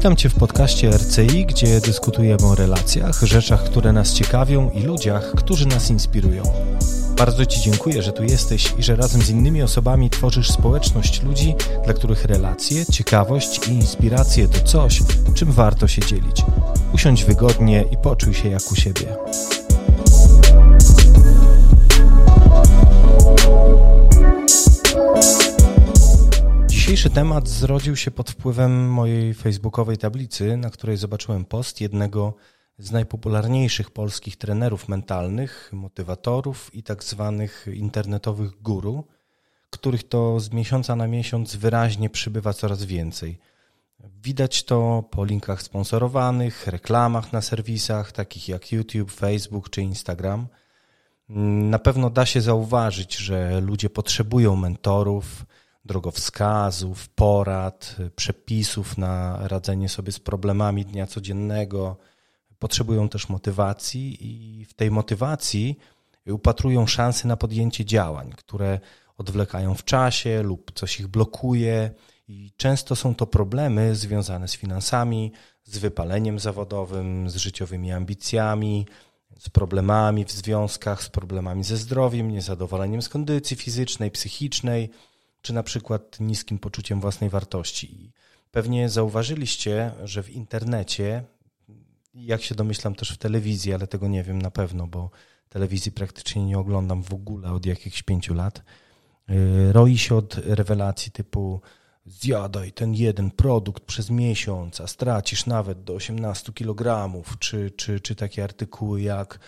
Witam Cię w podcaście RCI, gdzie dyskutujemy o relacjach, rzeczach, które nas ciekawią i ludziach, którzy nas inspirują. Bardzo Ci dziękuję, że tu jesteś i że razem z innymi osobami tworzysz społeczność ludzi, dla których relacje, ciekawość i inspiracje to coś, czym warto się dzielić. Usiądź wygodnie i poczuj się jak u siebie. Dzisiejszy temat zrodził się pod wpływem mojej facebookowej tablicy, na której zobaczyłem post jednego z najpopularniejszych polskich trenerów mentalnych, motywatorów i tak zwanych internetowych guru, których to z miesiąca na miesiąc wyraźnie przybywa coraz więcej. Widać to po linkach sponsorowanych, reklamach na serwisach takich jak YouTube, Facebook czy Instagram. Na pewno da się zauważyć, że ludzie potrzebują mentorów, drogowskazów, porad, przepisów na radzenie sobie z problemami dnia codziennego. Potrzebują też motywacji i w tej motywacji upatrują szansy na podjęcie działań, które odwlekają w czasie lub coś ich blokuje. I często są to problemy związane z finansami, z wypaleniem zawodowym, z życiowymi ambicjami, z problemami w związkach, z problemami ze zdrowiem, niezadowoleniem z kondycji fizycznej, psychicznej czy na przykład niskim poczuciem własnej wartości. Pewnie zauważyliście, że w internecie, jak się domyślam też w telewizji, ale tego nie wiem na pewno, bo telewizji praktycznie nie oglądam w ogóle od jakichś pięciu lat, y, roi się od rewelacji typu zjadaj ten jeden produkt przez miesiąc, a stracisz nawet do 18 kg, czy, czy, czy takie artykuły jak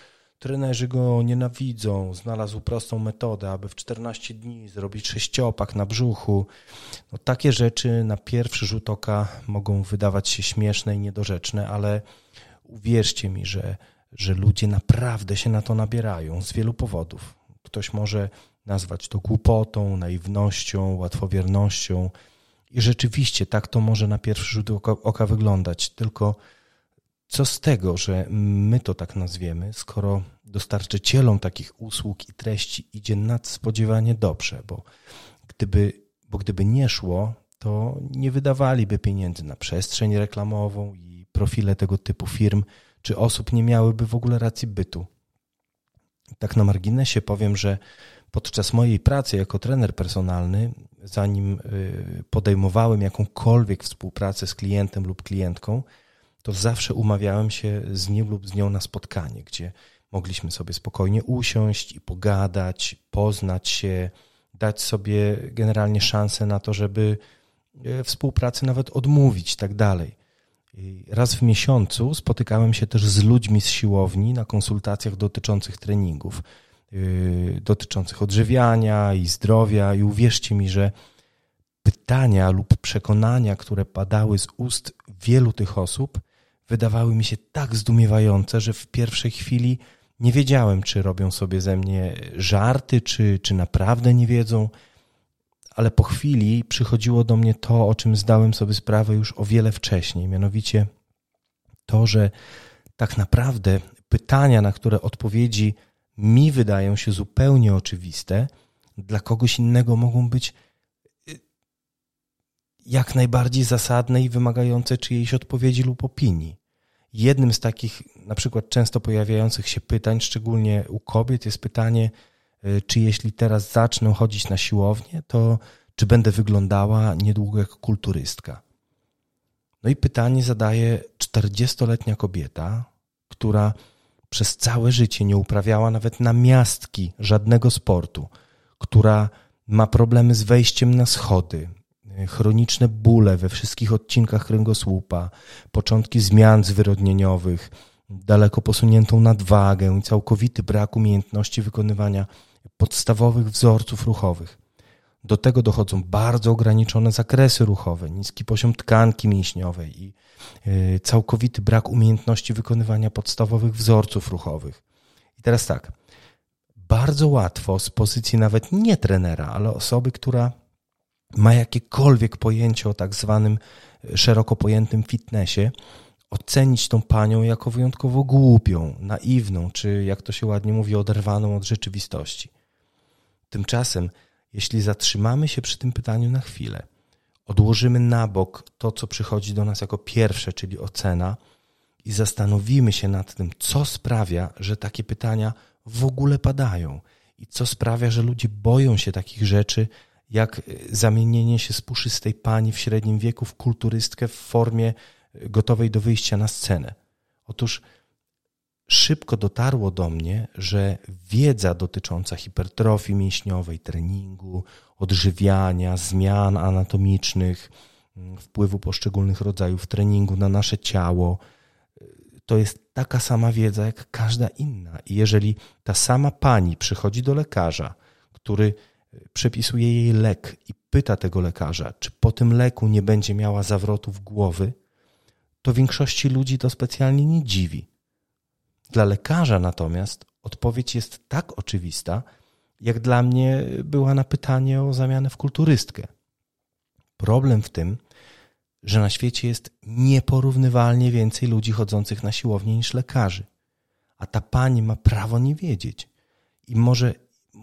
Trenerzy go nienawidzą. Znalazł prostą metodę, aby w 14 dni zrobić sześciopak na brzuchu. No, takie rzeczy na pierwszy rzut oka mogą wydawać się śmieszne i niedorzeczne, ale uwierzcie mi, że, że ludzie naprawdę się na to nabierają z wielu powodów. Ktoś może nazwać to głupotą, naiwnością, łatwowiernością. I rzeczywiście tak to może na pierwszy rzut oka, oka wyglądać, tylko co z tego, że my to tak nazwiemy, skoro dostarczycielom takich usług i treści idzie nadspodziewanie dobrze, bo gdyby, bo gdyby nie szło, to nie wydawaliby pieniędzy na przestrzeń reklamową i profile tego typu firm, czy osób nie miałyby w ogóle racji bytu. Tak na marginesie powiem, że podczas mojej pracy jako trener personalny, zanim y, podejmowałem jakąkolwiek współpracę z klientem lub klientką, to zawsze umawiałem się z nim lub z nią na spotkanie, gdzie mogliśmy sobie spokojnie usiąść i pogadać, poznać się, dać sobie generalnie szansę na to, żeby e, współpracy nawet odmówić, tak dalej. Raz w miesiącu spotykałem się też z ludźmi z siłowni na konsultacjach dotyczących treningów, yy, dotyczących odżywiania i zdrowia, i uwierzcie mi, że pytania lub przekonania, które padały z ust wielu tych osób, wydawały mi się tak zdumiewające, że w pierwszej chwili nie wiedziałem, czy robią sobie ze mnie żarty, czy, czy naprawdę nie wiedzą, ale po chwili przychodziło do mnie to, o czym zdałem sobie sprawę już o wiele wcześniej, mianowicie to, że tak naprawdę pytania, na które odpowiedzi mi wydają się zupełnie oczywiste, dla kogoś innego mogą być jak najbardziej zasadne i wymagające czyjejś odpowiedzi lub opinii. Jednym z takich na przykład często pojawiających się pytań, szczególnie u kobiet, jest pytanie, y, czy jeśli teraz zacznę chodzić na siłownię, to czy będę wyglądała niedługo jak kulturystka. No i pytanie zadaje 40-letnia kobieta, która przez całe życie nie uprawiała nawet na miastki żadnego sportu, która ma problemy z wejściem na schody, chroniczne bóle we wszystkich odcinkach kręgosłupa, początki zmian zwyrodnieniowych, daleko posuniętą nadwagę i całkowity brak umiejętności wykonywania podstawowych wzorców ruchowych. Do tego dochodzą bardzo ograniczone zakresy ruchowe, niski poziom tkanki mięśniowej i y, całkowity brak umiejętności wykonywania podstawowych wzorców ruchowych. I teraz tak, bardzo łatwo z pozycji nawet nie trenera, ale osoby, która ma jakiekolwiek pojęcie o tak zwanym e, szeroko pojętym fitnessie, ocenić tą panią jako wyjątkowo głupią, naiwną, czy jak to się ładnie mówi, oderwaną od rzeczywistości. Tymczasem, jeśli zatrzymamy się przy tym pytaniu na chwilę, odłożymy na bok to, co przychodzi do nas jako pierwsze, czyli ocena, i zastanowimy się nad tym, co sprawia, że takie pytania w ogóle padają i co sprawia, że ludzie boją się takich rzeczy, jak y, zamienienie się z puszystej pani w średnim wieku w kulturystkę w formie y, gotowej do wyjścia na scenę. Otóż szybko dotarło do mnie, że wiedza dotycząca hipertrofii mięśniowej, treningu, odżywiania, zmian anatomicznych, mm, wpływu poszczególnych rodzajów treningu na nasze ciało, to jest taka sama wiedza jak każda inna. I jeżeli ta sama pani przychodzi do lekarza, który przepisuje jej lek i pyta tego lekarza, czy po tym leku nie będzie miała zawrotów głowy, to większości ludzi to specjalnie nie dziwi. Dla lekarza natomiast odpowiedź jest tak oczywista, jak dla mnie była na pytanie o zamianę w kulturystkę. Problem w tym, że na świecie jest nieporównywalnie więcej ludzi chodzących na siłownię niż lekarzy. A ta pani ma prawo nie wiedzieć. I może,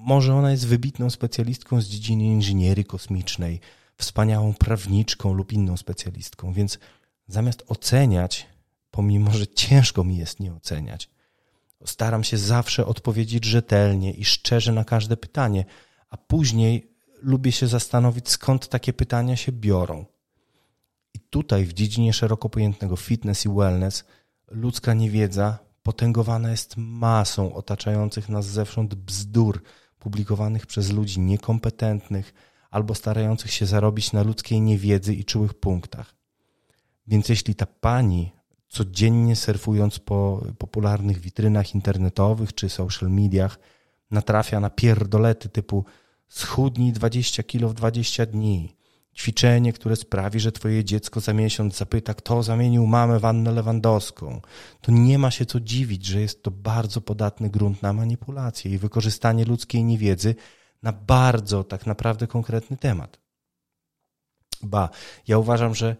może ona jest wybitną specjalistką z dziedziny inżynierii kosmicznej, wspaniałą prawniczką lub inną specjalistką, więc zamiast oceniać, pomimo że ciężko mi jest nie oceniać, staram się zawsze odpowiedzieć rzetelnie i szczerze na każde pytanie, a później lubię się zastanowić, skąd takie pytania się biorą. I tutaj w dziedzinie szeroko pojętego fitness i wellness ludzka niewiedza potęgowana jest masą otaczających nas zewsząd bzdur publikowanych przez ludzi niekompetentnych albo starających się zarobić na ludzkiej niewiedzy i czułych punktach. Więc jeśli ta pani codziennie surfując po popularnych witrynach internetowych czy social mediach natrafia na pierdolety typu schudnij 20 kilo w 20 dni, Ćwiczenie, które sprawi, że twoje dziecko za miesiąc zapyta, kto zamienił mamę Wannę Lewandowską. To nie ma się co dziwić, że jest to bardzo podatny grunt na manipulację i wykorzystanie ludzkiej niewiedzy na bardzo tak naprawdę konkretny temat. Ba, ja uważam, że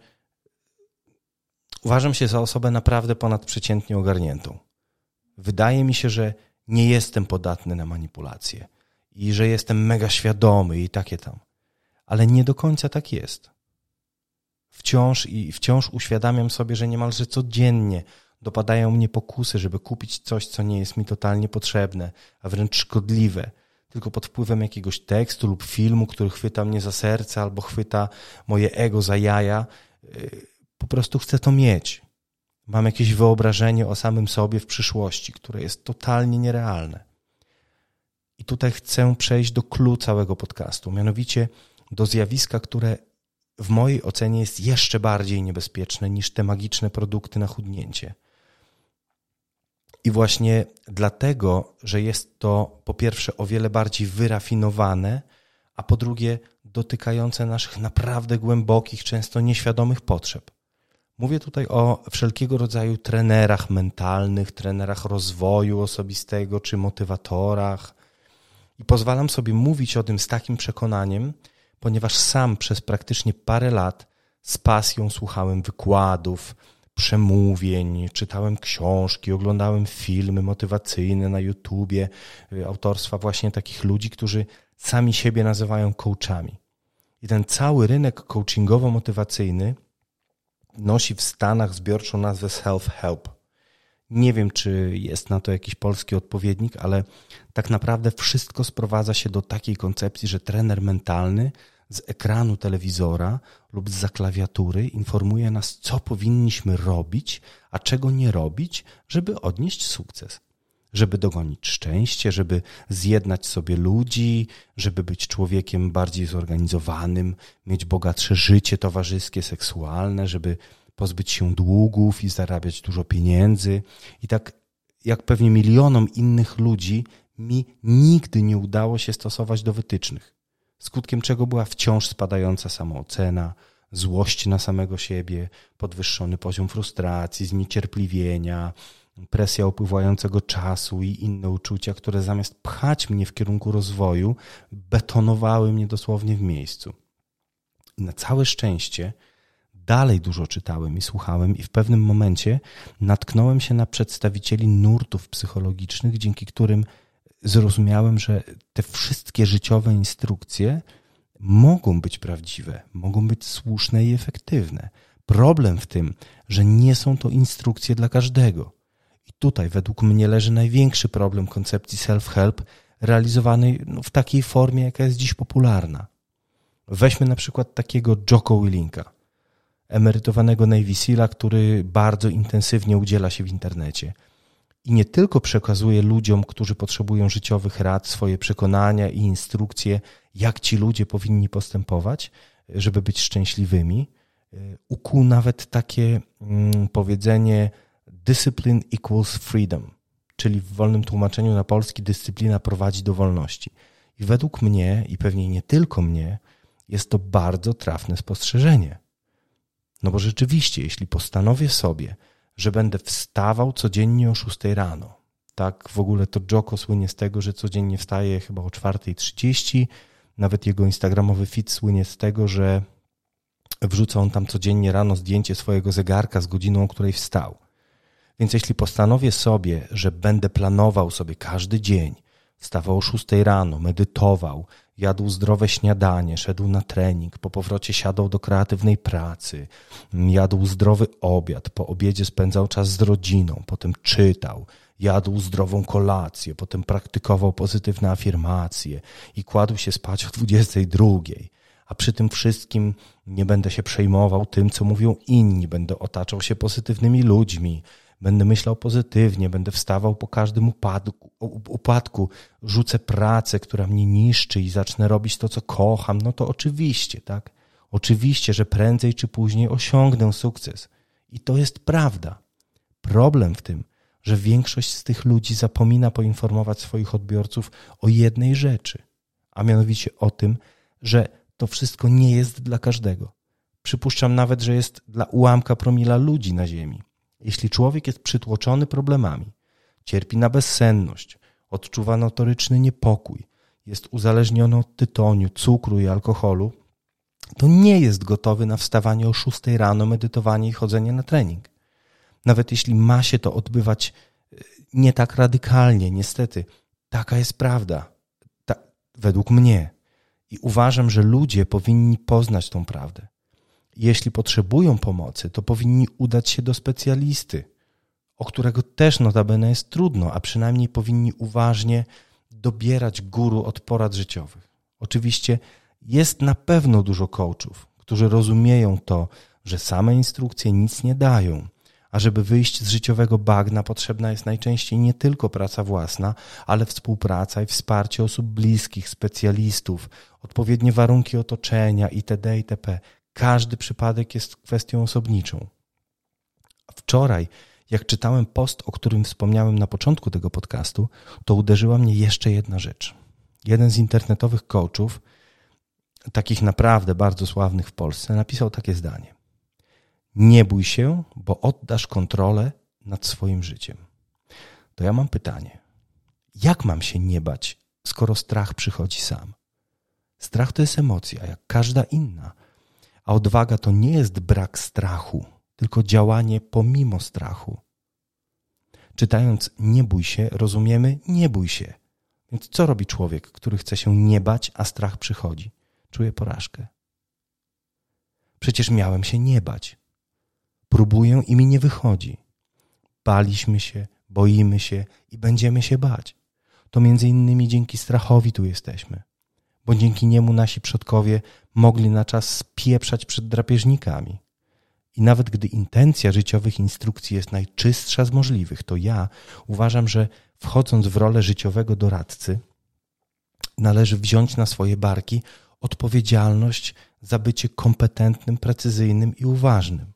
uważam się za osobę naprawdę ponadprzeciętnie ogarniętą. Wydaje mi się, że nie jestem podatny na manipulację i że jestem mega świadomy i takie tam ale nie do końca tak jest. Wciąż i wciąż uświadamiam sobie, że niemalże codziennie dopadają mnie pokusy, żeby kupić coś, co nie jest mi totalnie potrzebne, a wręcz szkodliwe, tylko pod wpływem jakiegoś tekstu lub filmu, który chwyta mnie za serce albo chwyta moje ego za jaja. Y, po prostu chcę to mieć. Mam jakieś wyobrażenie o samym sobie w przyszłości, które jest totalnie nierealne. I tutaj chcę przejść do clue całego podcastu, mianowicie do zjawiska, które w mojej ocenie jest jeszcze bardziej niebezpieczne niż te magiczne produkty na chudnięcie. I właśnie dlatego, że jest to po pierwsze o wiele bardziej wyrafinowane, a po drugie dotykające naszych naprawdę głębokich, często nieświadomych potrzeb. Mówię tutaj o wszelkiego rodzaju trenerach mentalnych, trenerach rozwoju osobistego czy motywatorach. I pozwalam sobie mówić o tym z takim przekonaniem, ponieważ sam przez praktycznie parę lat z pasją słuchałem wykładów, przemówień, czytałem książki, oglądałem filmy motywacyjne na YouTubie y, autorstwa właśnie takich ludzi, którzy sami siebie nazywają coachami. I ten cały rynek coachingowo-motywacyjny nosi w Stanach zbiorczą nazwę self-help. Nie wiem, czy jest na to jakiś polski odpowiednik, ale tak naprawdę wszystko sprowadza się do takiej koncepcji, że trener mentalny z ekranu telewizora lub z klawiatury informuje nas, co powinniśmy robić, a czego nie robić, żeby odnieść sukces. Żeby dogonić szczęście, żeby zjednać sobie ludzi, żeby być człowiekiem bardziej zorganizowanym, mieć bogatsze życie towarzyskie, seksualne, żeby pozbyć się długów i zarabiać dużo pieniędzy. I tak jak pewnie milionom innych ludzi, mi nigdy nie udało się stosować do wytycznych skutkiem czego była wciąż spadająca samoocena, złość na samego siebie, podwyższony poziom frustracji, zniecierpliwienia, presja upływającego czasu i inne uczucia, które zamiast pchać mnie w kierunku rozwoju, betonowały mnie dosłownie w miejscu. Na całe szczęście dalej dużo czytałem i słuchałem, i w pewnym momencie natknąłem się na przedstawicieli nurtów psychologicznych, dzięki którym zrozumiałem, że te wszystkie życiowe instrukcje mogą być prawdziwe, mogą być słuszne i efektywne. Problem w tym, że nie są to instrukcje dla każdego. I tutaj według mnie leży największy problem koncepcji self-help realizowanej no, w takiej formie, jaka jest dziś popularna. Weźmy na przykład takiego Jocko Willinka, emerytowanego Navy Seala, który bardzo intensywnie udziela się w internecie. I nie tylko przekazuje ludziom, którzy potrzebują życiowych rad, swoje przekonania i instrukcje, jak ci ludzie powinni postępować, żeby być szczęśliwymi. Ukuł nawet takie mm, powiedzenie discipline equals freedom, czyli w wolnym tłumaczeniu na polski dyscyplina prowadzi do wolności. I według mnie, i pewnie nie tylko mnie, jest to bardzo trafne spostrzeżenie. No bo rzeczywiście, jeśli postanowię sobie, że będę wstawał codziennie o 6 rano, tak w ogóle to Joko słynie z tego, że codziennie wstaje chyba o 4.30, nawet jego instagramowy fit słynie z tego, że wrzuca on tam codziennie rano zdjęcie swojego zegarka z godziną, o której wstał. Więc jeśli postanowię sobie, że będę planował sobie każdy dzień, wstawał o 6 rano, medytował, jadł zdrowe śniadanie, szedł na trening, po powrocie siadał do kreatywnej pracy, jadł zdrowy obiad, po obiedzie spędzał czas z rodziną, potem czytał, jadł zdrową kolację, potem praktykował pozytywne afirmacje i kładł się spać o 22. A przy tym wszystkim nie będę się przejmował tym, co mówią inni, będę otaczał się pozytywnymi ludźmi, będę myślał pozytywnie, będę wstawał po każdym upadku, upadku, rzucę pracę, która mnie niszczy i zacznę robić to, co kocham, no to oczywiście, tak? Oczywiście, że prędzej czy później osiągnę sukces. I to jest prawda. Problem w tym, że większość z tych ludzi zapomina poinformować swoich odbiorców o jednej rzeczy, a mianowicie o tym, że to wszystko nie jest dla każdego. Przypuszczam nawet, że jest dla ułamka promila ludzi na Ziemi. Jeśli człowiek jest przytłoczony problemami, cierpi na bezsenność, odczuwa notoryczny niepokój, jest uzależniony od tytoniu, cukru i alkoholu, to nie jest gotowy na wstawanie o 6 rano, medytowanie i chodzenie na trening. Nawet jeśli ma się to odbywać e, nie tak radykalnie, niestety, taka jest prawda. Ta, według mnie. I uważam, że ludzie powinni poznać tą prawdę. Jeśli potrzebują pomocy, to powinni udać się do specjalisty, o którego też notabene jest trudno, a przynajmniej powinni uważnie dobierać guru od porad życiowych. Oczywiście jest na pewno dużo coachów, którzy rozumieją to, że same instrukcje nic nie dają, a żeby wyjść z życiowego bagna, potrzebna jest najczęściej nie tylko praca własna, ale współpraca i wsparcie osób bliskich, specjalistów, odpowiednie warunki otoczenia itd. itp. Każdy przypadek jest kwestią osobniczą. Wczoraj, jak czytałem post, o którym wspomniałem na początku tego podcastu, to uderzyła mnie jeszcze jedna rzecz. Jeden z internetowych coachów, takich naprawdę bardzo sławnych w Polsce, napisał takie zdanie. Nie bój się, bo oddasz kontrolę nad swoim życiem. To ja mam pytanie. Jak mam się nie bać, skoro strach przychodzi sam? Strach to jest emocja, jak każda inna. A odwaga to nie jest brak strachu, tylko działanie pomimo strachu. Czytając nie bój się, rozumiemy nie bój się. Więc co robi człowiek, który chce się nie bać, a strach przychodzi? Czuje porażkę. Przecież miałem się nie bać. Próbuję i mi nie wychodzi. Baliśmy się, boimy się i będziemy się bać. To między innymi dzięki strachowi tu jesteśmy bo dzięki niemu nasi przodkowie mogli na czas spieprzać przed drapieżnikami. I nawet gdy intencja życiowych instrukcji jest najczystsza z możliwych, to ja uważam, że wchodząc w rolę życiowego doradcy, należy wziąć na swoje barki odpowiedzialność za bycie kompetentnym, precyzyjnym i uważnym.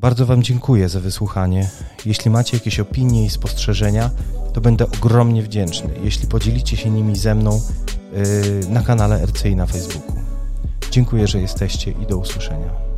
Bardzo Wam dziękuję za wysłuchanie. Jeśli macie jakieś opinie i spostrzeżenia, to będę ogromnie wdzięczny, jeśli podzielicie się nimi ze mną yy, na kanale RCI na Facebooku. Dziękuję, że jesteście i do usłyszenia.